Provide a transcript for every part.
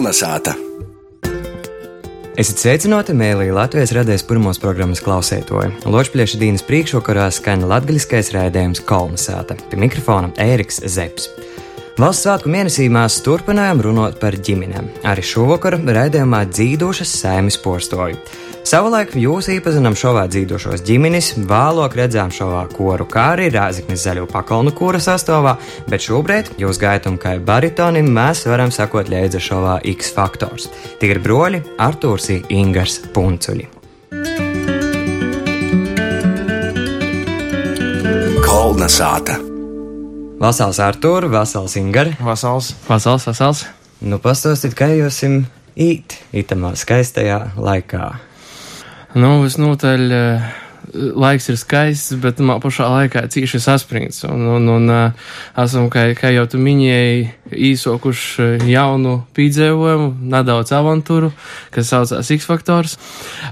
Kolnesāta! Esiet sveicināti mēlī Latvijas radijas pirmos programmas klausētoju. Lošpļieša dienas priekšvakarā skan latgaļiskais rēdējums Kolnesāta. Pie mikrofona Ēriks Zepsi. Valsts svētku mēnesī mēs turpinājām runāt par ģimenēm. Arī šovakar raidījumā dzīvošas sēmas postoju. Savulaik jūs iepazinām šovā dzīvošos ģimenes, vēlāk redzējām šovā koru, kā arī Rāzaknis zaļo pakalnu kura sastāvā, bet šobrīd jūs gaitam kā baritonim mēs varam sakot līdzi šovā X faktors. Tie ir broļi Artūrs Ingars Puncuļi. Kolnesāta! Vasals Artūr, Vasals Ingari. Vasals, vasals, vasals. Nu, pastāstiet, kā jūs īt itamā skaistajā laikā. Nu, visnotaļ uh, laiks ir skaists, bet pašā laikā cīši saspringts. Un, un, un uh, esam, kā, kā jau tu minēji, īsokuši jaunu pīdzējumu, nedaudz avantūru, kas saucās X faktors.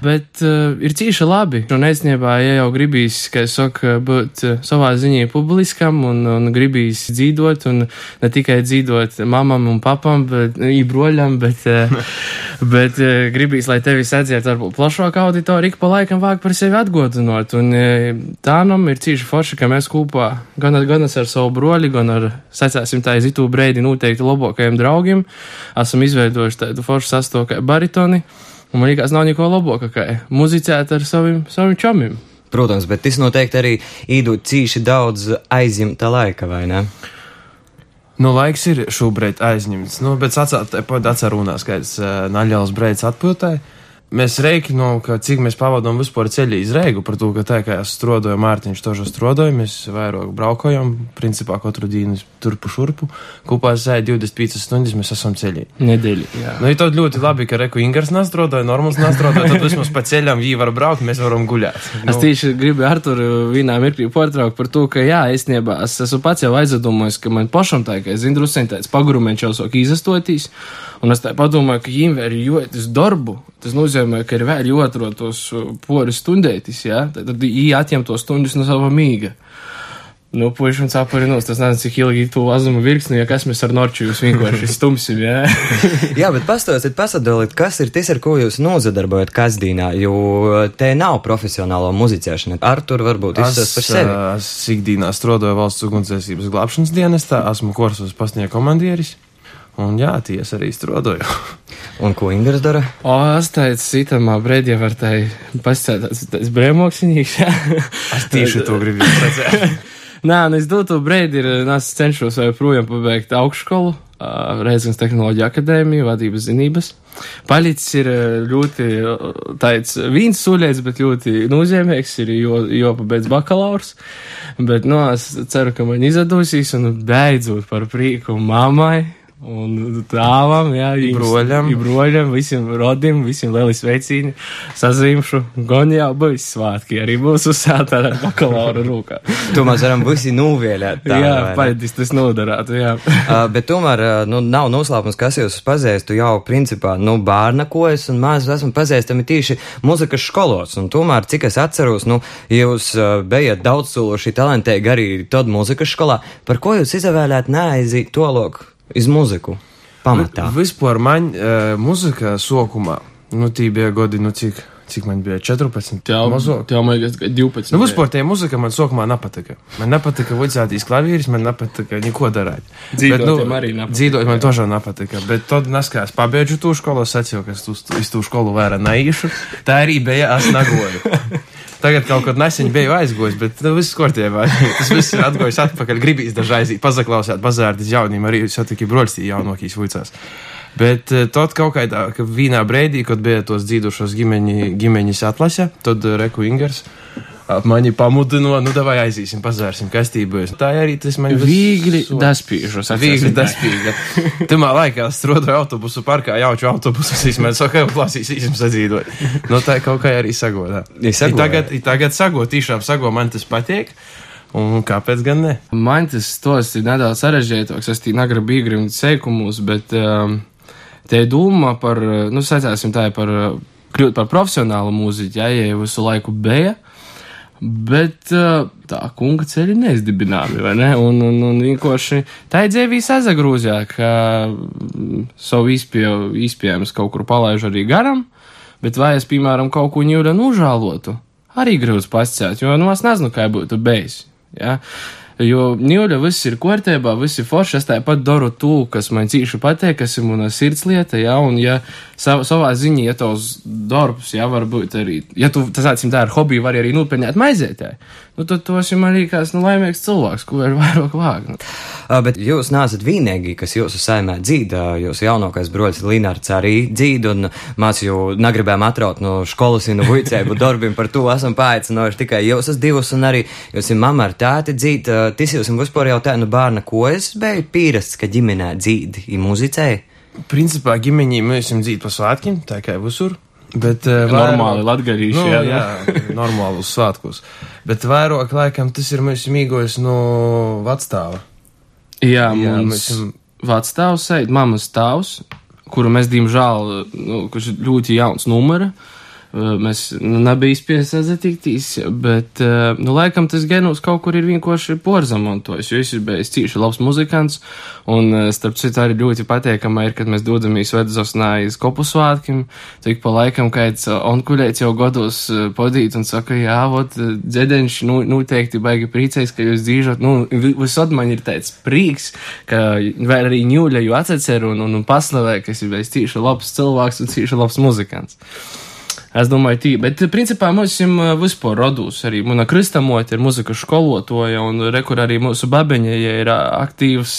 Bet uh, ir cīši labi. Un īstenībā, ja jau gribīs, kā es saku, būt savā ziņā publiskam un, un gribīs dzīvot, un ne tikai dzīvot mamam un papam, bet ībroļam, bet, uh, bet uh, gribīs, lai tevi sadziet varbūt plašāku auditoriju, ik pa laikam vāk par sevi atgodināt īstenot. Un e, tā nam ir cīši forši, ka mēs kopā gan, gan ar savu broļi, gan ar, sacēsim tā, Zitu Breidi noteikti labākajiem draugiem esam izveidojuši tādu foršu sastoku baritoni. Un man liekas, nav neko labāka, kā muzicēt ar saviem, saviem čomiem. Protams, bet tas noteikti arī īdūt cīši daudz aizņemta laika, vai ne? Nu, laiks ir šobrīd aizņemts, nu, bet atcerunās, ka es uh, naļaus breids atpūtai. Uh, Mēs rēķinām, ka cik mēs pavadām vispār ceļā iz Reigu, par to, ka tā kā es strodoju, Mārtiņš tožo strodoju, mēs vairāk braukojam, principā katru dienu turpu šurpu, kopā sēž 25 stundas, mēs esam ceļā. Nedēļa, jā. Nu, ir tad ļoti labi, ka Reku Ingers nastrodoja, normāls nastrodoja, tad vismaz pa ceļam viņi var braukt, mēs varam guļāt. Nu. Es tieši gribu Arturu vienā mirklī pārtraukt par to, ka jā, īstenībā es esmu pats jau aizdomājis, ka man pašam tā, ka es zinu, drusceņ tāds pagrumēns jau sok izastotīs. Un es tā padomāju, ka viņiem ir jūtas darbu. Tas nozīmē, ka ir vēl jāatrod tos uh, poris stundētis, ja? tad viņi atņem to stundas no sava mīga. Nu, puiši un saparinos, tas nezinu, cik ilgi tu lazuma virkni, ja kas mēs ar Norču jūs vienkārši stumsim, jā. jā, bet pastāstiet, pasadaliet, kas ir tas, ar ko jūs nozadarbojat kasdīnā, jo te nav profesionālo muzicēšana. Ar tur varbūt izstāst par sevi. Es ikdīnā strodoju valsts ugunsdzēsības glābšanas dienestā, esmu kursos pasnieku komandieris. Un jā, tiesa arī strādāju. Un ko Ingūns dara? O, es teicu, sitamā brīdī var tai pasēdēt, tas brēmoksnīgs. es tieši to gribu redzēt. Nē, nu es dotu brīdi, ir, es cenšos joprojām pabeigt augšskolu, Reizes tehnoloģija akadēmiju, vadības zinības. Palicis ir ļoti tāds viens suļēts, bet ļoti nozīmīgs, ir jo, jo pabeidz bakalaurs. Bet, nu, es ceru, ka man izdosies un beidzot par prieku mammai Un tāvam, jā, broļam, broļam, visiem rodim, visiem lieli sveicīni, sazīmšu, gan jau būs svātki, arī būs uzsāta ar bakalaura rūkā. to mēs varam visi nuvēlēt. Tā, jā, paļģis tas nodarātu, jā. uh, bet tomēr, nu, nav noslēpums, kas jūs pazīstu jau, principā, nu, bērna kojas, un mēs esam pazīstami tīši muzikas skolos, un tomēr, cik es atceros, nu, jūs uh, bijat daudz cilvēši talantīgi arī tad muzikas skolā, par ko jūs izvēlēt neaiziet to loku? Iz muziku pamatā? Vispār man uh, muzika sokumā, nu tī bija godi, nu cik. Cik man bija 14? Jā, mazāk. Jā, man bija 12. Nu, vispār tie muzika man sākumā nepatika. Man nepatika vicētīs klavīris, man nepatika neko darīt. Dzīvot, bet, nu, arī nepatika. Dzīvot man tožā nepatika. Bet tad neskās pabeidžu to skolu, sacīju, ka es uz to skolu vērā neīšu. Tā arī bija, es nagoju. Tagad kaut kad nesen biju aizgājis, bet nu, viss kārtībā. Tas viss ir atgājis atpakaļ. Gribīs dažreiz pazaklausīt, bazārdi jauniem, arī satikī broļstī jaunākīs vuicās. Bet eh, tad kaut kādā ka vienā brīdī, kad bija tos dzīvošos ģimeņi, ģimeņus atlase, tad eh, Reku Ingers mani pamudināja, nu, vai aiziesim, pazvērsim kastību. Tā arī tas man viegli daspīžos. Viegli daspīga. Tamā laikā strādāju autobusu parkā, jauču autobusu, es saku, klasīsim sadzīvot. Nu, tā kaut kā arī sagodā. Tagad, tagad sago, tiešām sago, man tas patīk. Un kāpēc gan ne? Man tas tos ir nedaudz sarežģītāks. Es tī negribu īgrimt seikumus, bet um, te doma par, nu, sacēsim tā, par kļūt par profesionālu mūziķu, ja, ja visu laiku bija Bet tā kunga ceļi neizdibināmi, vai ne? Un, un, un vienkārši tā ir dzīvī sazagrūzjā, ka mm, savu izpēju, izpējams kaut kur palaižu arī garam, bet vai es, piemēram, kaut ko ņūļa nužālotu, arī grūti pasciēt, jo, nu, es nezinu, kā būtu beigas. Ja? Jo ņūļa viss ir kārtībā, viss ir forši. Es tāpat daru to, kas man cīši patīk, kas ir mana sirds lieta, ja, un ja sav, savā ziņā, ja tavs darbs, ja varbūt arī, ja tu tas atcīm dara hobiju, var arī nopelnīt maizētē, nu tad tu esi arī kāds nu, laimīgs cilvēks, ko ir vairāk vāg. Nu. Bet jūs neesat vienīgi, kas jūsu saimē dzīda. Jūsu jaunākais broļs Linārds arī dzīda, un mēs jau negribējām atraut no skolas un no vuicēbu darbiem par to esam paaicinojuši tikai jūs esat divus, un arī jūs ir mamma ar tāti dzīda. Tas jūs un vispār jau tā no bērna, ko es biju pīrasts, ka ģimenē dzīda ir muzicēja. Principā ģimeņī mēs esam dzīvi pa svētkiem, tā kā visur. Bet, uh, Normāli latgadījuši, nu, jā, jā, normāli uz svētkos. Bet vairāk laikam tas ir mēs mīgojis no vecstāva. Jā, Jā, mums mēs esam- vecstāvs sēž, mammas tēvs, kuru mēs, diemžēl, nu, kurš ir ļoti jauns numura. Uh, Mēs nu, nebija spiest sazatīktīs, bet, uh, nu, laikam tas genus kaut kur ir vienkārši porzamontojis, jo viņš ir bijis cīši labs muzikants, un, uh, starp citu, arī ļoti pateikama ir, kad mēs dodamies Vedzosnā iz kopu svātkim, tik pa laikam, kāds onkuļēts jau godos podīt un saka, jā, vot, dzēdenš nu, noteikti baigi priecēs, ka jūs dzīžot, nu, vi- visod man ir tāds prīks, ka vēl arī ņūļa jau atcecer un, un, un paslavē, ka esi bijis cīši labs cilvēks un cīši labs muzikants. Es domāju, tī, bet principā mums ir vispār radūs arī. Mana kristamote ir muzika skolotoja, un rekur arī mūsu babeņa ja ir aktīvs,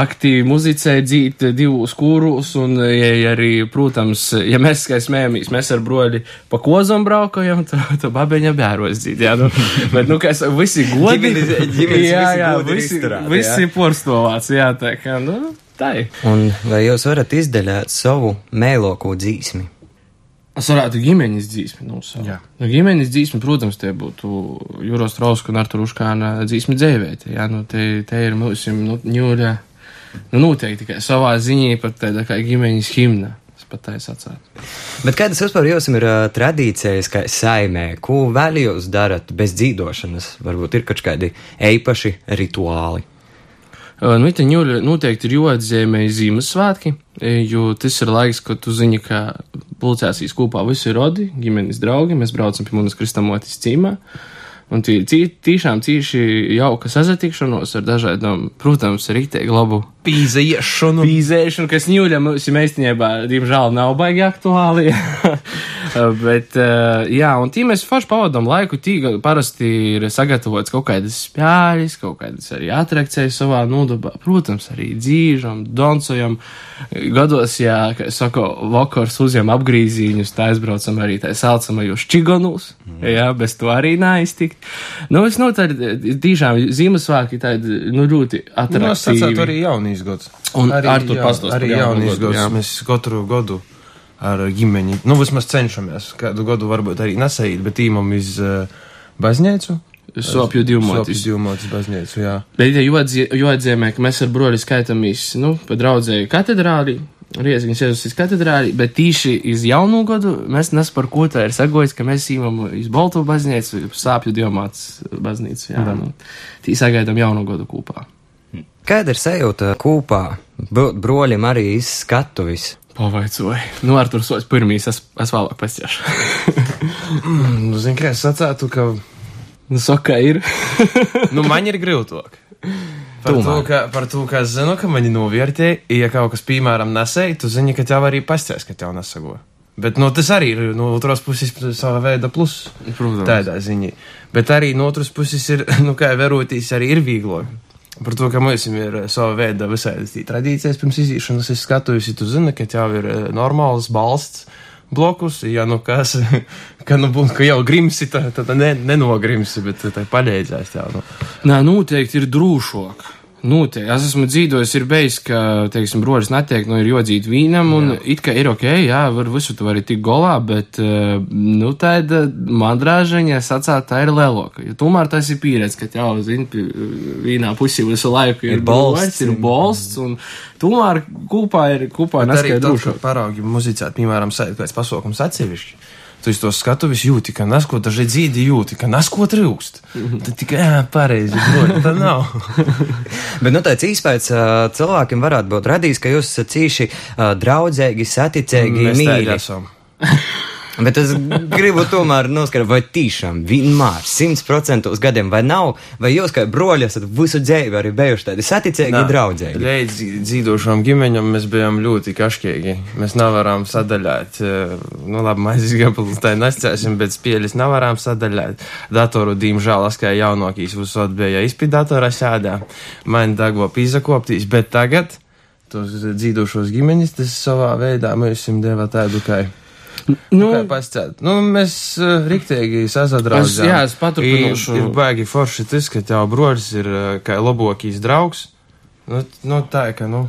aktīvi muzicē dzīt divus kūrus, un ja arī, protams, ja mēs, kā smējamies, mēs ar broļi pa kozam braukojam, tad tā babeņa bēros dzīt, jā, nu, bet, nu, kā es saku, visi godi. Ģimenes- jā, visi jā, visi, izturēti, visi porstovāts, jā, tā kā, nu, tā ir. Un vai jūs varat izdaļāt savu mēloku dzīsmi? Es varētu ģimenes dzīsmi nosaukt. Jā. Nu, ģimenes dzīsmi, protams, tie būtu Jūros Trausku un Artur Uškāna dzīsmi dzēvēti. Jā, nu, te, te ir mūsu, nu, ņūļa, nu, noteikti, ka savā ziņā pat tāda kā ģimenes himna. Bet kādas vispār jums ir uh, tradīcijas, kā saimē, ko vēl jūs darat bez dzīvošanas? Varbūt ir kaut kādi īpaši rituāli. Nu, ņūļa noteikti ir jāatzīmē Ziemassvētki, jo tas ir laiks, kad tu zini, ka pulcēsīs kopā visi rodi, ģimenes draugi, mēs braucam pie manas kristamotis cīmā. Un tie ir tiešām cīši jauka sazatikšanos ar dažādām, protams, rītīgi labu Pīza iešanu. pīzēšanu, kas ņūļa mums īstenībā, diemžēl, nav baigi aktuāli. Bet, uh, jā, un tī mēs forši pavadām laiku. Tī parasti ir sagatavots kaut kādas spēļas, kaut kādas arī atrakcijas savā nodabā. Protams, arī dzīžam, doncojam. Gados, jā, kā es saku, vakars uzjām apgrīzīņus, tā aizbraucam arī tā saucamajos čigonus. Mm. Jā, bez to arī neiztikt. Nu, es notaļ, tiešām Ziemassvētki tādi, nu, ļoti Nu, es atraktīvi. sacētu arī jaunīs gads. Un arī, Artur jā, pastāst arī jaunīs gads. Mēs katru gadu ar ģimeni, nu, vismaz cenšamies. Kādu gadu varbūt arī nesait, bet īmam iz uh, baznīcu. Sopju divmotis. Sopju divmotis baznīcu, jā. Bet ja joatzīmē, ka mēs ar broļi skaitāmies, nu, pa draudzēju katedrālī, Rieziņas Jēzus katedrālī, bet tīši iz jaunu gadu mēs nes par ko tā ir sagojis, ka mēs īmam iz Baltu baznīcu, sāpju diamāts baznīcu, jā, nu, tī sagaidām jaunu gadu kopā. Kāda ir sajūta kopā broļiem arī izskatuvis? Pavaicoju. Nu, ar tur sots pirmīs, es, es vēlāk pasiešu. Nu, zini, kā es sacētu, ka, nu, saka, ir. nu, man ir grūtāk. Par to, ka, par to, ka es zinu, ka mani novērtē, ja kaut kas, piemēram, nesēja, tu zini, ka tev arī pasties, ka tev nesago. Bet, nu, tas arī ir no otras puses sava veida plus. Protams. Tādā ziņā. Bet arī no otras puses ir, nu, kā verotīs, arī ir vieglāk. Par to, ka mums ir eh, sava veida visādas tradīcijas pirms izīšanas, es skatos, ja tu zini, ka tev ir eh, normāls balsts blokus, ja nu kas, ka, nu, būs, ka jau grimsi, tad, tad ne, nenogrimsi, bet tā paļēdzēs tev. Nu. Nē, noteikti ir drūšāk. Noteikti. Es esmu dzīvojis, ir bijis, ka, teiksim, broļus netiek, nu, ir jodzīt vīnam, un jā. it kā ir ok, jā, var visu tu vari tik golā, bet, eh, nu, tāda man drāžaņa, sacāt, tā ir leloka. Jo tomēr tas ir pieredze, ka jau, zini, vīnā pusī visu laiku ir, Ir bolsts. ir bolsts, un tomēr kopā ir, kopā Bet arī neskai tad, kad drūšāk. paraugi muzicēt, piemēram, sēd kāds pasaukums atsevišķi. Tu to skatuves jūti, ka nesko daži dzīdi jūti, ka nesko trūkst. Tad tikai, pareizi, tā nav. Bet, nu, tāds īspējas cilvēkiem varētu būt radījis, ka jūs esat cīši draudzīgi, saticīgi, mīļi. Bet es gribu tomēr noskaidrot, vai tiešām vienmēr, simts procentos gadiem, vai nav, vai jūs kā broļi esat visu dzīvi arī bijuši tādi saticīgi, draudzīgi. Līdz dzīvošām ģimeņam mēs bijām ļoti kašķīgi. Mēs nevaram sadaļāt, eh, nu labi, maizes gabalus tā nescēsim, bet spēļas nevaram sadaļāt. Datoru, diemžēl, es kā jaunākīs visot bija izpildatorā sēdā. Man dago pīzakoptīs, bet tagad tos dzīvošos ģimeņus tas savā veidā mēs jums deva tādu kā. Nu, kā pasciet. Nu, mēs uh, riktīgi sasadraudzējām. Es- jā, es paturpināšu. Ir, ir baigi forši tas, ka tev broļs ir uh, kā labākais draugs. Nu, nu, tā ka, nu,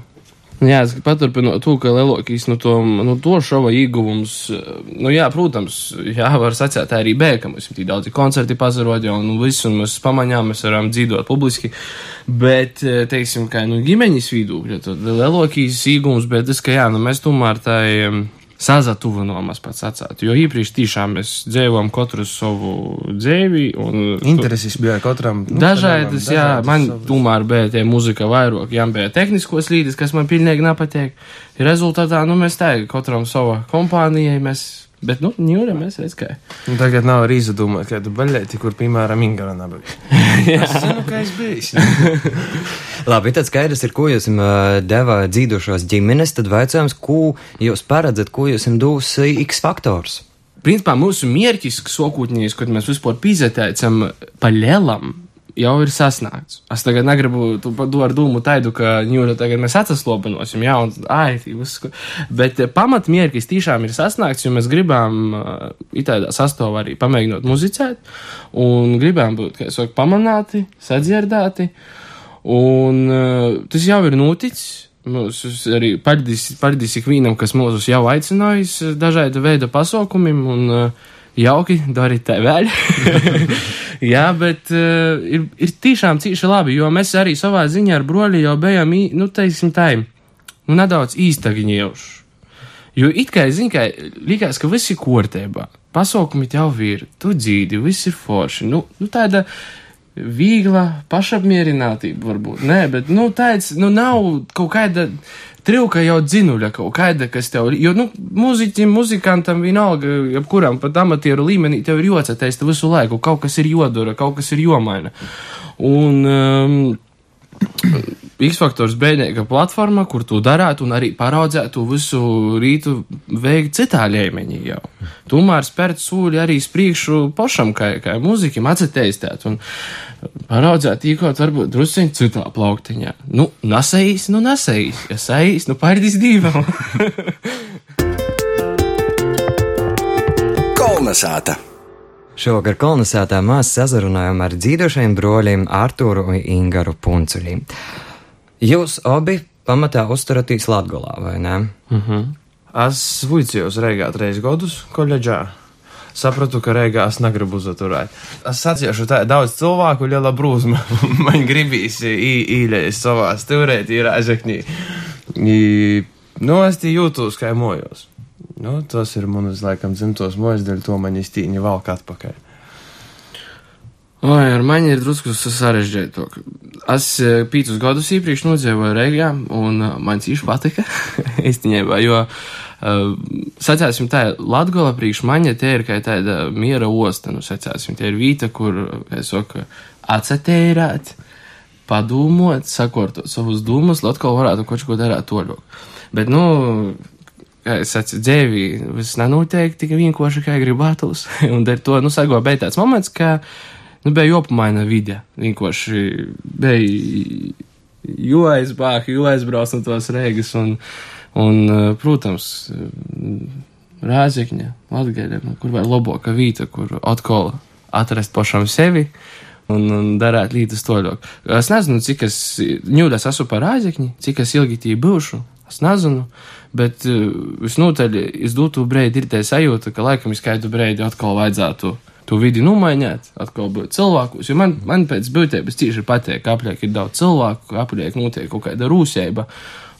Jā, es paturpinu to, ka Lelokīs, nu, to, nu, to šova ieguvums, eh, nu, jā, protams, jā, var sacēt, tā arī bija, ka mums ir tik daudzi koncerti pazarodja un nu, viss, un mēs pamaņām, mēs varam dzīvot publiski, bet, teiksim, kā, nu, ģimeņas vidū, ja tad Lelokīs ieguvums, bet tas, ka, jā, nu, mēs tomēr tā sazatuvinājāmies pats atsāt, jo īpriekš tiešām mēs dzīvojam katru savu dzīvi, intereses bija katram. Nu, Dažādas, jā, man tomēr bija tie muzika vairāk, jā, bija tehniskos līdis, kas man pilnīgi nepatīk. Rezultātā, nu, mēs tā, katram sava kompānijai, mēs, bet, nu, ņūri mēs redz, kā. Nu, tagad nav arī izdomāt, kādu baļķi, kur, piemēram, Ingūna nabag. es zinu, ka es biju. Labi, tad skaidrs ir, ko jūs deva dzīvošos ģimenes, tad vaicājums, ko jūs paredzat, ko jūs jums dos X faktors. Principā mūsu mērķis, sokūtņīs, kad mēs vispār pīzētājam pa lielam, jau ir sasniegts. Es tagad negribu to ar dūmu taidu, ka ņūra tagad mēs atsaslobinosim, jā, un ai, ko- bet eh, pamatmērķis tiešām ir sasniegts, jo mēs gribam uh, itādā sastāvā arī pamēģinot muzicēt, un gribam būt, kā es saku, pamanāti, sadzirdēti, un uh, tas jau ir noticis. Mums arī paldies, ikvienam, kas mūs jau aicinājis eh, dažāda veida pasaukumiem, un jauki darīt tā vēl. Jā, bet uh, ir, ir tiešām cīši labi, jo mēs arī savā ziņā ar broļi jau bijām, nu, teiksim, tā, nu, nedaudz īstagiņiejuši. Jo it kā, zini, kā likās, ka viss ir kārtībā. Pasaukumi jau ir, tu dzīvi, viss ir forši. Nu, nu tāda viegla pašapmierinātība varbūt. Nē, bet, nu, tāds, nu, nav kaut kāda trilka jau dzinuļa kaut kāda, kas tev, jo, nu, muziķim, muzikantam vienalga, jebkuram pat amatieru līmenī tev ir jocēties visu laiku, kaut kas ir jodara, kaut kas ir jomaina. Un, um, X-Faktors bēdīga platforma, kur tu darētu un arī paraudzētu visu rītu veikt citā līmenī jau. Tomēr spērt sūļi arī sprīkšu pašam, kā, kā muzikim atceteistēt un paraudzēt īkot varbūt drusciņ citā plauktiņā. Nu, nasējīs, nu nasējīs, ja sajīs, nu pārdīs divam. Kolnesāta! Šovakar kolonizētā mēs sazarunājām ar dzīvošajiem broļiem Artūru un Ingaru Puncuļiem. Jūs abi pamatā uzturaties Latgolā, vai ne? Es vuicījos Reigā trīs gadus koledžā. Sapratu, ka Reigā es negribu uzturēt. Es sacīšu tā, daudz cilvēku liela brūzma. Man gribīs īļais savā stūrēt, ir aizeknī. Nu, es tī jūtos kā mojos. Nu, tas ir manas, laikam, dzimtos mojas, dēļ to man īstīņi valk atpakaļ. Oi, ar mani ir drusku sarežģītāk. Es eh, pīcis gadus iepriekš nodzīvoju Rīgā, un eh, man cīši patika, īstenībā, jo, uh, sacāsim tā, Latgola priekš mani te ir kā tāda miera osta, nu, sacāsim, te ir vīta, kur, es saku, atsetērāt, padomot, sakortot savus dūmus, Latgola varētu kaut ko darāt toļok. Bet, nu, es saku, dzēvī viss nenotiek tik vienkārši, kā gribētos, un ar to, nu, sago, bija tāds moments, ka, nu, bija jopamaina vide. Vienkārši bija jāaizbāk, jāaizbrauc no tos reigas. Un, un, eh, protams, Rāzikņa, Latgaļa, nu, kur vai labāka vīta, kur atkal atrast pašam sevi. Un, un darīt līdzi toļok. Es nezinu, cik es ņūdas esmu par āzekņi, cik es ilgi tī būšu. Es nezinu, bet uh, visnotaļ es dotu brīdi ir tā sajūta, ka laikam es kādu brīdi atkal vajadzētu to vidi nomainīt, atkal būt cilvēkus. Jo man, man pēc būtības tieši patīk, ka apliek ir daudz cilvēku, apliek notiek kaut kāda rūsēba.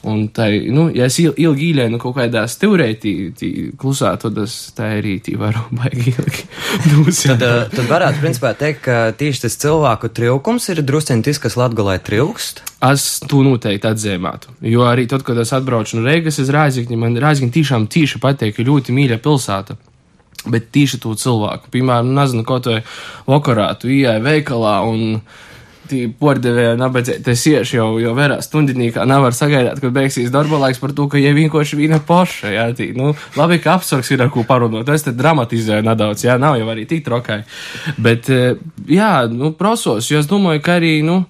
Un tā, nu, ja es il- ilgi īlēju kaut kādā stūrē, tī, tī klusā, tad es tā arī varu baigi ilgi. dūsēt. Tad, tad varētu principā teikt, ka tieši tas cilvēku trilkums ir drusciņš tas, kas latgulē trilkst. Es to noteikti atzīmētu. Jo arī tad, kad es atbraucu no Rīgas, es Rāzikņi, man Rāzikņi tiešām tīši patīk, ir ļoti mīļa pilsēta. Bet tīši to cilvēku, piemēram, nezinu, kaut vai vakarā tu ieej veikalā un tī pordevēja nabadzēties ieši jau, jau vērā stundinīkā nevar sagaidāt, kad beigsies darba laiks par to, ka jau vienkārši vīna poša, jā, tī, nu, labi, ka apsargs ir ar ko parunot, es te dramatizēju nedaudz, jā, nav jau arī tik trokai, bet, eh, jā, nu, prosos, jo es domāju, ka arī, nu,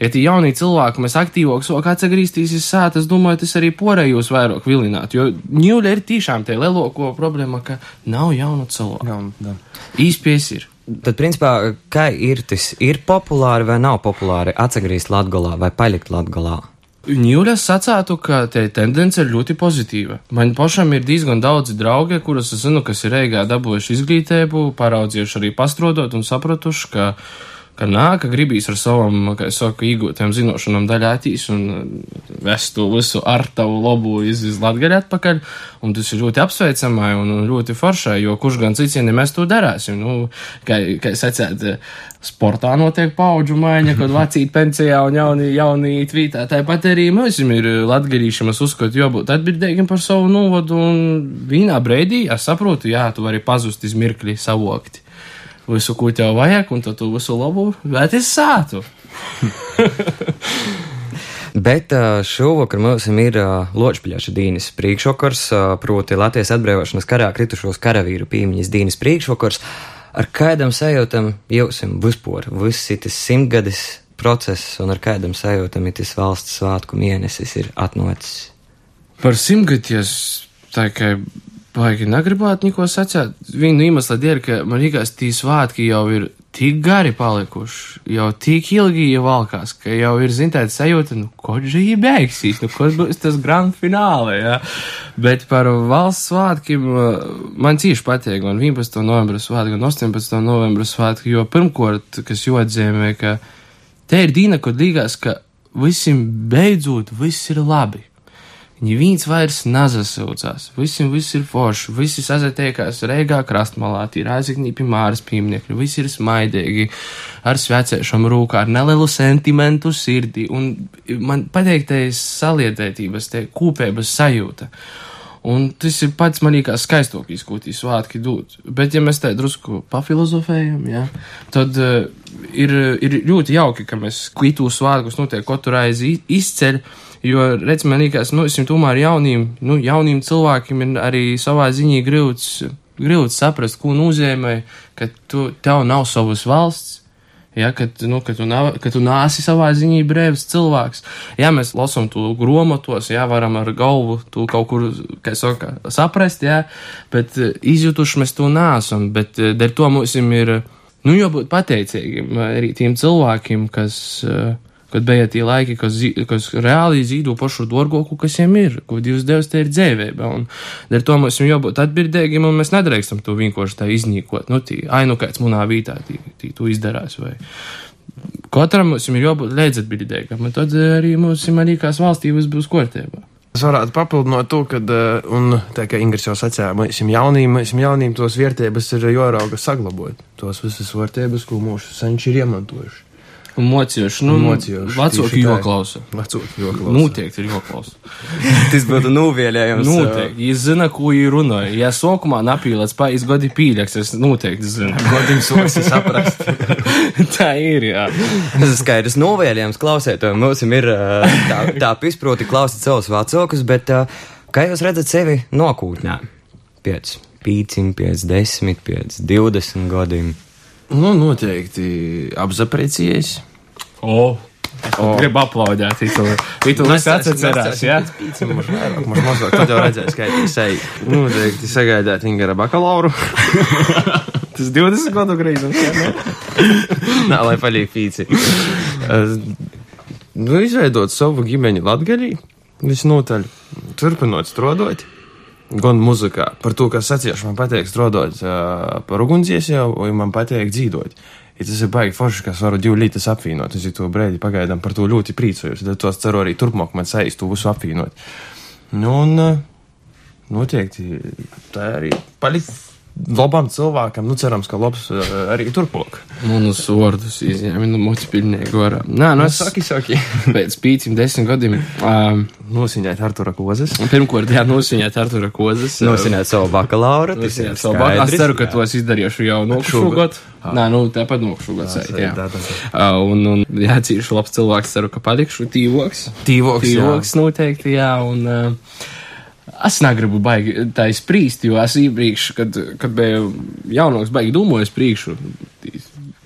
ja tie jaunie cilvēki, mēs aktīvāk sāk atgrieztīsies sēt, es domāju, tas arī porējos vairāk vilināt, jo ņūļa ir tiešām tie lielāko problēma, ka nav jaunu cilvēku. Īspies ir. Tad, principā, kā ir tas, ir populāri vai nav populāri atgriezt Latgolā vai palikt Latgolā? Ņūļas sacētu, ka te tendence ir ļoti pozitīva. Man pašam ir diezgan daudzi draugi, kurus es zinu, kas ir Reigā dabūjuši izglītību, paraudzījuši arī pastrodot un sapratuši, ka ka nāk, ka gribīs ar savam, kā es saku, iegūtiem zinošanām daļātīs un vest to visu ar tavu labu iz, iz Latgaļu atpakaļ, un tas ir ļoti apsveicamai un ļoti foršai, jo kurš gan cits, ja ne mēs to darāsim, nu, kā, kā sacēt, sportā notiek paudžu maiņa, kad vecīt pensijā un jauni, jauni tvītā, tāpat arī mums ir latgarīši, mēs uzskatu, jābūt atbildīgiem par savu novadu, un vienā breidī, es saprotu, jā, tu vari pazust iz mirkli savokti visu, ko tev vajag, un tu visu labu, bet es sātu. Bet šovakar mums ir Ločpļaša dīnis priekšvakars, proti Latvijas atbrīvošanas karā kritušos karavīru piemiņas dīnis priekšvakars. Ar kādam sajūtam jūsim vispār, viss tas simtgadis process un ar kādam sajūtam ir tas valsts svētku mēnesis ir atnocis. Par simtgadiem tā kā baigi negribētu neko sacīt. Vienu iemeslu dēļ, ka man liekas, tī svētki jau ir tik gari palikuši, jau tik ilgi jau valkās, ka jau ir zināta sajūta, nu, ko žīgi beigsies, nu, kas būs tas grand fināle, jā. Bet par valsts svētkiem uh, man cīši patīk, un 11. novembra svētki, un 18. novembra svētki, jo pirmkārt, kas jāatzīmē, ka te ir dīna, kur līgās, ka visiem beidzot viss ir labi. Neviens vairs nazasūdzās, visiem viss ir forši, visi sazatiekās reigā krastmalā, ir aiziknīpi māras pieminiekļi, visi ir smaidīgi, ar svecēšanu rūkā, ar nelielu sentimentu sirdī, un man pateiktais saliedētības, te kūpēbas sajūta. Un tas ir pats manīgākais skaistākais, ko tī svētki dod. Bet, ja mēs tā drusku pafilozofējam, jā, tad uh, ir, ir ļoti jauki, ka mēs kvītū svētkus notiek katru reizi izceļ, jo, redz, man liekas, nu, esam tomēr jauniem, nu, jauniem cilvēkiem ir arī savā ziņā grūts, grūts saprast, ko nozīmē, ka tu, tev nav savas valsts, Ja, kad, nu, kad, tu nav, kad tu nāsi savā ziņā brīvs cilvēks, ja mēs lasām to grāmatos, ja varam ar galvu to kaut kur saka, saprast, ja, bet eh, izjutuši mēs to nesam. Bet eh, dēļ to mums ir nu, jābūt pateicīgiem arī tiem cilvēkiem, kas. Uh, kad bija tie laiki, kas, kas reāli zīdo pašu dārgāko, kas viņiem ir, ko Dievs devis, te ir dzīvība. Un dēļ to mums ir jābūt atbildīgiem, un mēs nedrīkstam to vienkārši tā iznīkot. Nu, tī, ai, nu kāds manā vītā tī, tī to izdarās. Vai. Katram mums ir jābūt līdzatbildīgam, un tad arī mums ir manīkās valstības būs kārtībā. Es varētu papildināt to, ka, eh, un tā kā Ingūns jau sacīja, mēs esam jaunīm, mēs esam jaunīm tos vērtības ir jārauga saglabāt. Tos visas vērtības, ko mūsu senči ir iemantojuši. Un mocījuši, nu, mocījuši, vecāki joklausa. Vecot, jo klausa. Noteikti ir joklausa. Tas būtu nuvielējums. Noteikti. Jūs zināt, ko viņi runāja. Ja sākumā napīlēts pāris gadi pīļaks, es noteikti zinu. Godim sosi saprast. Tā ir, jā. Tas ir skaidrs novēlējums klausētājiem. Mums ir tā, tā izproti klausīt savus vecākus, bet kā jūs redzat sevi nākotnē? Pēc pīcim, pēc desmit, pēc divdesmit gadiem. Nu, noteikti apzapreciējis. O, o. gribu aplaudēt. Itu es atcerās, jā. Mums mazāk, tad jau redzēs, kā tas seja. Noteikti sagaidāt Ingara bakalauru. Tas 20 gadu grīzums, jā. ne? Nā, lai paliek pīci. Nu, izveidot savu ģimeni latgaļī, visnotaļ turpinot strādāt. Gan muzikā, par to, kas sacījuši, man patīk strādāt uh, par ugunsdziesmu, un man patīk dzīvot. Ja tas ir baigi forši, ka es varu divu lītas apvienot. Es to brīdi pagaidām par to ļoti priecājos. Tad tos ceru arī turpmāk man saist to visu apvienot. Nu, un uh, noteikti tā arī palikt labam cilvēkam, nu cerams, ka labs uh, arī turpmāk. Manus vārdus izņēma no mocipilnieku varā. Nē, nu es Saki, saki. pēc pīcim desmit gadiem. Um, Nosiņēt Artura Kozes. pirmkārt, jā, nosināt Artura Kozes. Nosināt savu bakalauru. tas ir Nosināt savu bakalauru. Es ceru, ka to es izdarīšu jau nokšūgot. Nē, nu, tāpat nokšūgot. Jā, tā, tā, tā. Uh, un, un jā, cīši labs cilvēks, ceru, ka palikšu tīvoks. Tīvoks. Tīvoks noteikti, jā, un uh, es negribu baigi tā izprīst, jo es iepriekš, kad, kad biju jaunāks, baigi domāju, priekšu,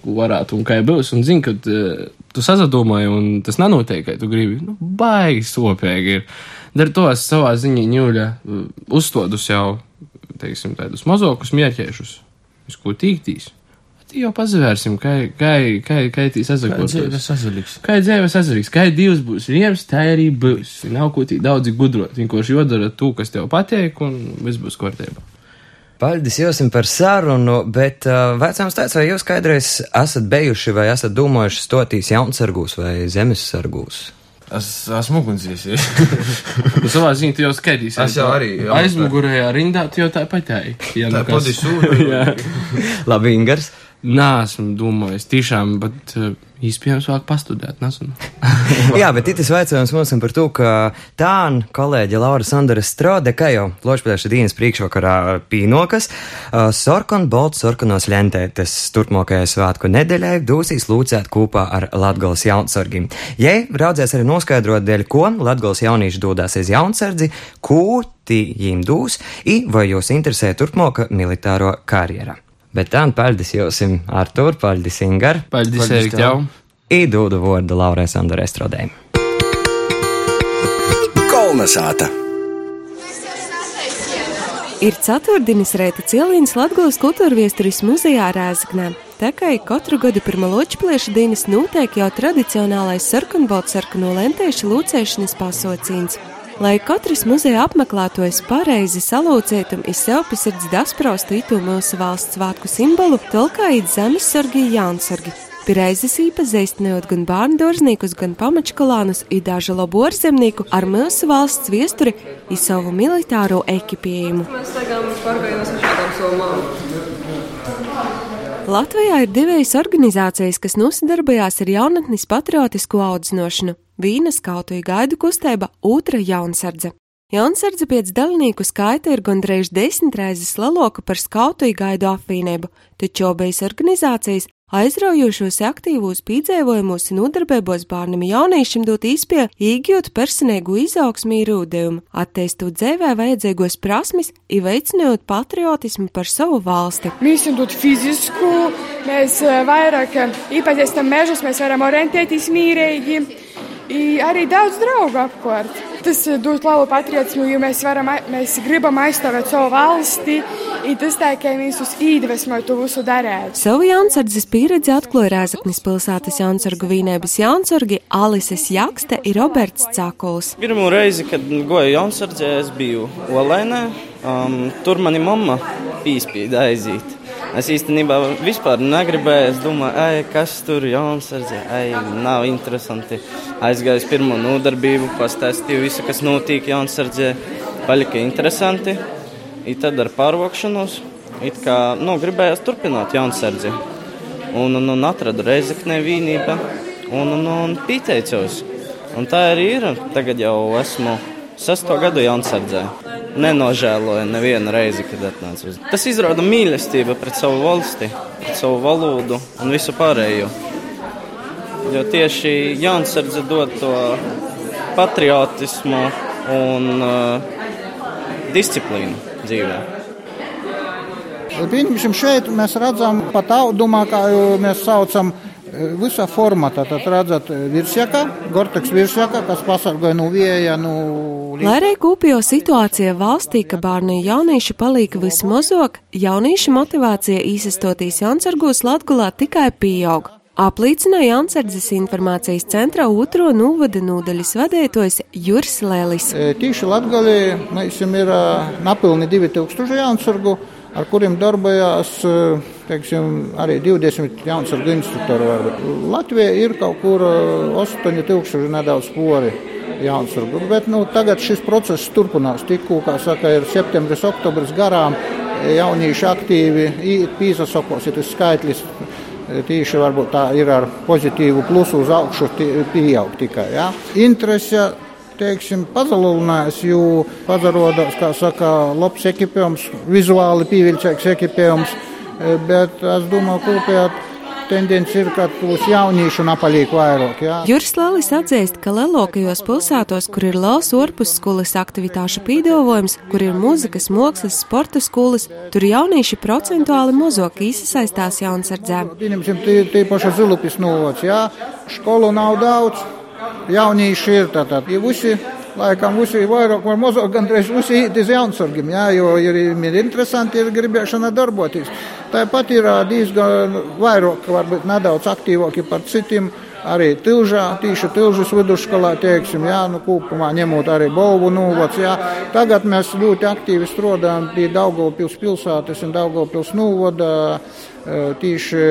ko varētu un kā būs, un zinu, kad uh, tu sazadomāji, un tas nenotiek, ka tu gribi, nu, baigi sopēgi ir. Dar to es savā ziņā ņūļa uh, uzstodus jau, teiksim, tādus mazākus mērķēšus, uz ko tīktīs. Jau pazvērsim, kā, kā, kā, kā tīs azagotos. Dzīves azarīgs. Kā ir dzīves azarīgs, kā ir divs būs viens, tā arī būs. Nav ko tik daudz gudrot. Vienkārši jodara to, kas tev patīk, un viss būs kārtībā. Paldies jums par sarunu, bet uh, vecāms tāds, vai jūs kādreiz esat bijuši vai esat domājuši stoties jaunsargūs vai zemesargūs? Es esmu ugunsdzēsējis. Nu, savā ziņā tu jau skatīsies. Es jau arī, jā. Aizmugurējā rindā tu jau tā patēji. Ja Tā nu kas- pati sūda. Jā. Labi, Ingars. Nē, esmu domājis, tiešām, bet uh, īstenībā vajag pastudēt. Jā, bet itis vaicājums mums par to, ka tā kolēģe Laura Sandra strāde, kā jau lošpēdēša dienas priekšvakarā pīnokas, uh, sorkon bolt sorkonos ļentētes turpmākajai svētku nedēļai dūsīs lūcēt kopā ar Latgals jaunsargim. Jei raudzēs arī noskaidrot dēļ, ko Latgals jaunieši dodāsies jaunsardzi, ko tī jīm dūs, i vai jūs interesē turpmāka militāro karjera. Bet tā, paldies jums, Artur, paldies Ingar. Paldies, Paldies Erik, tev. jau. Īdūdu vārdu Laurai Sandrai Strodēm. Kolnesāta! Ir ceturtdienas reita Cielīnas Latgulas kultūra viesturis muzejā Rēzaknē. Tā kā katru gadu pirmā ločplieša dienas notiek jau tradicionālais sarkanbalts sarkano lentēšu lūcēšanas pasaucīns. Lai katrs muzeja apmeklētājs pareizi salūcētu un izsev pisardz daspraustu itu mūsu valsts svētku simbolu, tolkā it zemesargi jaunsargi. Pireizes īpazīstinot gan bērnu dārzniekus, gan pamačkolānus, ir daži labu ārzemnieku ar mūsu valsts viesturi un savu militāro ekipējumu. Mēs tagad pārgājām uz šādām somām. Latvijā ir divas organizācijas, kas nosadarbojās ar jaunatnes patriotisku audzināšanu - Vīna skautu gaidu kustība, otra jaunsardze. Jaunsardze pēc dalībnieku skaita ir gandrīz desmit reizes lielāka par skautu gaidu apvienību, taču abas organizācijas aizraujošos aktīvos pīdzēvojumos un nodarbībos bērnam jauniešiem dot izpēju, iegūt personīgu izaugsmī rūdējumu, attīstot dzīvē vajadzīgos prasmes, veicinot patriotismu par savu valsti. Mēs esam dot fizisku, mēs eh, vairāk eh, iepazīstam mežus, mēs varam orientēties mīrīgi. I arī daudz draugu apkārt. Tas eh, dod labu patriotismu, jo mēs, varam, mēs gribam aizstāvēt savu valsti. Tas tā kā mēs uz iedvesmoju to visu darīt. Savu jaunsardzes pieredzi atklāja Rēzaknis pilsētas jaunsargu vienības jaunsargi Alises Jakste un Roberts Cakuls. Pirmo reizi, kad goju Jaunzēdzē, es biju Olainē. Um, tur mani mamma pīspīda aiziet. Es īstenībā vispār negribēju. Es domāju, ej, kas tur ir Jaunzēdzē. Ej, nav interesanti. Aizgāju pirmo nodarbību, pastāstīju visu, kas notiek Jaunzēdzē. Palika interesanti. I tad ar pārvākšanos nu, gribējās turpināt Jaunzēdzē. Un, un, un atradu reizeknē vienību un, un, un pieteicos. Un tā arī ir. Tagad jau esmu sesto gadu Jaunzēdzē. Nenožēloju nevienu reizi, kad atnācu uz. Tas izrāda mīlestību pret savu valsti, pret savu valodu un visu pārējo. Jo tieši Jaunzēdze dod to patriotismu un uh, disciplīnu dzīvē. Pieņemsim, šeit mēs redzam pat audumā, kā jau mēs saucam, visā formātā. Tad redzat virsjaka, Gorteks virsjaka, kas pasargāja no vieja, no Lai arī kopējo situācija valstī, ka bērnu un jaunieši palika vismazāk, jauniešu motivācija īsastoties Jansargos Latgulā tikai pieaug. Apliecināja Jansardzes informācijas centra otro novada nodaļas vadītājs Juris Lēlis. E, Tīši Latgalī mēs ir e, napilni 2000 jaunsargu, ar kuriem darbojās teiksim, arī 20 jaunsargu instruktori. Latvija ir kaut kur 8000 nedaudz pori jaunsargu. Bet nu, tagad šis process turpinās. Tikko, kā saka, ir septembris, oktobris garām, jaunieši aktīvi pīzasokos, ir tas skaitlis. Tīši varbūt tā ir ar pozitīvu plusu uz augšu pieaug tikai. Ja? Interese teiksim, pazalinājās, jo pazarodās, kā saka, labs ekipējums, vizuāli pievilcīgs ekipējums, bet es domāju, kopējā tendence ir, ka būs jauniešu napalīgi vairāk. Jā. Juris Lēlis atzīst, ka lielākajos pilsētos, kur ir liels orpusskolas aktivitāšu pīdolojums, kur ir mūzikas, mākslas, sporta skolas, tur jaunieši procentuāli mazāk iesaistās jaunsardzē. Tie paši zilupis novots, jā, skolu nav daudz, jaunieši ir tātad, ja visi laikam visi vairāk vai mazāk gandrīz visi iet uz jaunsargiem, jā, jo ir, ir interesanti, ir gribēšana darboties. Tāpat ir diezgan vairāk, varbūt nedaudz aktīvāki par citiem. Arī tilžā, tīši tilžas vidusskolā, teiksim, jā, nu, kopumā ņemot arī Bolvu nūvots, jā. Tagad mēs ļoti aktīvi strādājam pie Daugavpils pilsētas un Daugavpils nūvoda. Tīši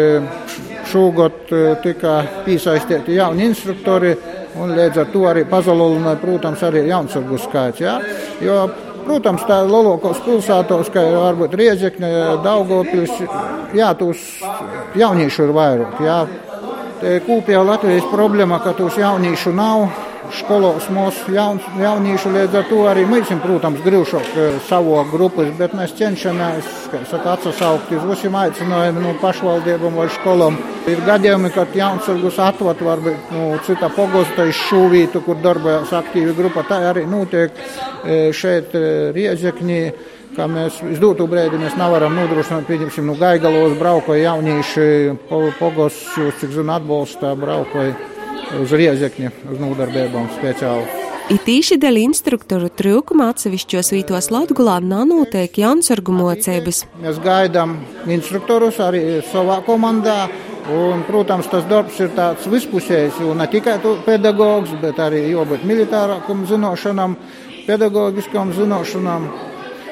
šogad tika piesaistīti jauni instruktori, un līdz ar to arī pazalulināja, protams, arī jaunsargu skaits, jā. Jo Protams, tā ir lielākos pilsētos, kā varbūt Riedzekne, Daugopils, jā, tos jauniešu ir vairāk, jā. Te kūpjā Latvijas problēma, ka tos jauniešu nav skolos mūsu jaun, jauniešu līdz ar to arī mēs, protams, grūšāk savu grupas, bet mēs cenšamies, kā saka, atsaukt uz visiem aicinājumiem no pašvaldībām vai skolām. Ir gadījumi, kad jaunsargus atvot varbūt nu, cita pogosta iz šūvītu, kur darbojas aktīvi grupa. Tā arī notiek eh, šeit eh, Riezekņī kā mēs izdūtu brīdi mēs nevaram nodrošināt, pieņemsim, nu gaigalos braukoja jaunieši, pogos, jūs cik zinu, atbalsta braukoja uz riezekņa, uz nodarbībām speciāli. It īši dēļ instruktoru trūkuma atsevišķos vītos Latgulā nanotiek jaunsargu mocības. Mēs gaidām instruktorus arī savā komandā. Un, protams, tas darbs ir tāds vispusējs, jo ne tikai pedagogs, bet arī jābūt militārākam zināšanām, pedagoģiskām zināšanām,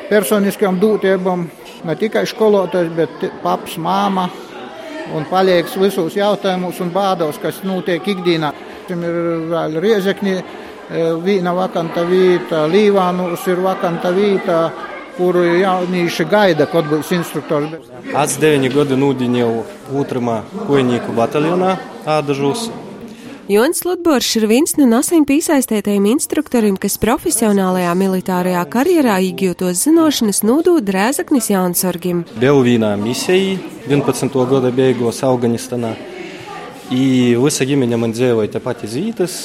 personiskām dūtībām. Ne tikai skolotājs, bet paps, māma, un palieks visos jautājumos un bādos, kas notiek ikdienā. Tam ir vēl riezekņi, e, viena vakanta vieta, Līvānus ir vakanta vieta, kuru jaunieši gaida, kad būs instruktors. 9 gadu nūdiņēju otramā kojnieku bataljonā Ādažūs. Jons Ludbors ir viens no nesen piesaistītajiem instruktoriem, kas profesionālajā militārajā karjerā iegūtos zināšanas nodod Rēzaknis Jānsorgim. Bija vienā misijā 11. gada beigās Afganistānā. I visa ģimene man dzīvoja tepat iz vītas,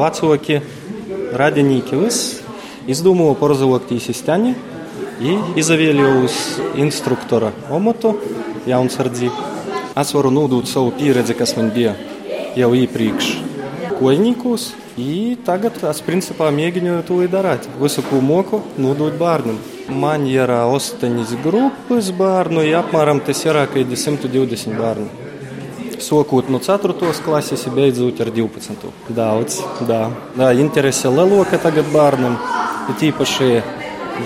vecāki, radinieki, viss. Izdomāju porzavuktīs izteņi i izavieļoju uz instruktora omotu jaunsardzi. Es varu nodot savu pieredzi, kas man bija jau iepriekš koļņīkos. Tagad es principā mēģinu to darīt. Visu, ko moku, nodot bērnam. Man ir astoņas grupas bērnu, ja apmēram tas ir kā 120 bērnu. Sokot no 4. klases, beidzot ar 12. Daudz, da. Da, interese lielāka tagad bērnam, tīpaši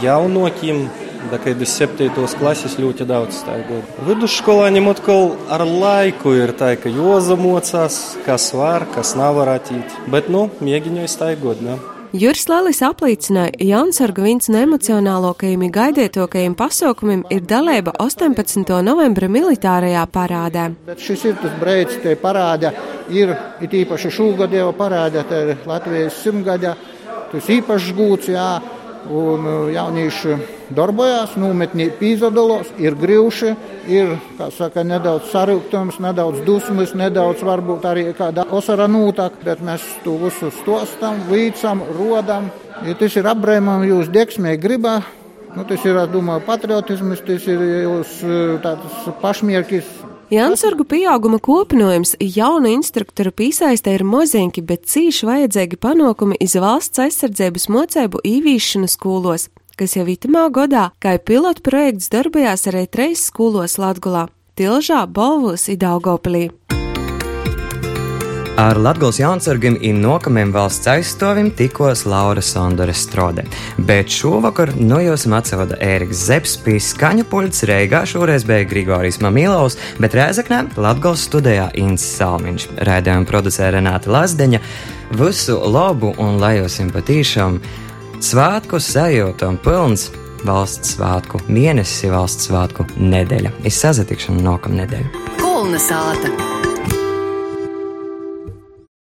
jaunokiem Da, kad ir 7. klases, ļoti daudz stāvot. Vidusskolāņiem atkal ar laiku ir tā, ka jozamocās, kas var, kas nav varētīt. Bet, nu, mēģināju stāvot. Ne? Juris Lēlis apliecināja, ka Jansarga viens no emocionālākajiem gaidītākajiem pasaukumiem ir dalība 18. novembra militārajā parādē. Bet šis ir tas brīdis, kad parāda ir, īpaši šogad jau parāda, tā ir Latvijas simtgada, tas īpašs gūts, jā un jaunieši darbojās, nometnī pīzodalos, ir grīvši, ir, kā saka, nedaudz sarūktums, nedaudz dusmas, nedaudz varbūt arī kāda osara nūtak, bet mēs to visu stostam, līdzam, rodam. Ja tas ir apbrēmam jūs deksmē gribā, nu, tas ir, domāju, patriotisms, tas ir jūs uh, tāds pašmierkis Jansargu pieauguma kopinojums jaunu instruktoru piesaistē ir mozinki, bet cīši vajadzīgi panākumi iz valsts aizsardzības mocēbu īvīšanu skolos, kas jau itamā godā, kā pilotu projekts darbojās arī treis skolos Latgulā - Tilžā, Bolvos, Idaugopilī. Ar Latvijas jaunsargiem un nokamiem valsts aizstāvim tikos Laura Sondore Strode, bet šovakar no jums atsevada Ēriks Zepsi pie skaņu puļts Reigā, šoreiz bija Grigorijs Mamīlovs, bet Rēzaknē Latvijas studijā Inns Salmiņš, raidījuma producē Renāta Lazdeņa. Visu labu un lai jums patīšām svētku sajūta un pilns valsts svētku mēnesis, valsts svētku nedēļa. Es sazatikšanu nākamnedēļ. Kolnesāta!